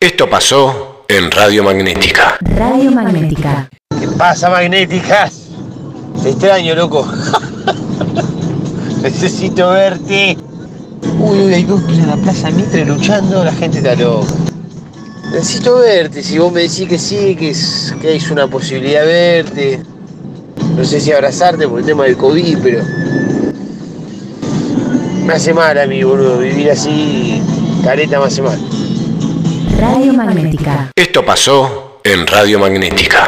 Esto pasó en Radio Magnética. Radio Magnética. ¿Qué pasa, magnéticas? Te extraño, loco. Necesito verte. Uy, uy, hay dos en la Plaza Mitre luchando, la gente está loca. Necesito verte, si vos me decís que sí, que, es, que hay una posibilidad de verte. No sé si abrazarte por el tema del COVID, pero... Me hace mal a mí, boludo, vivir así, careta me hace mal. Esto pasó en Radio Magnética.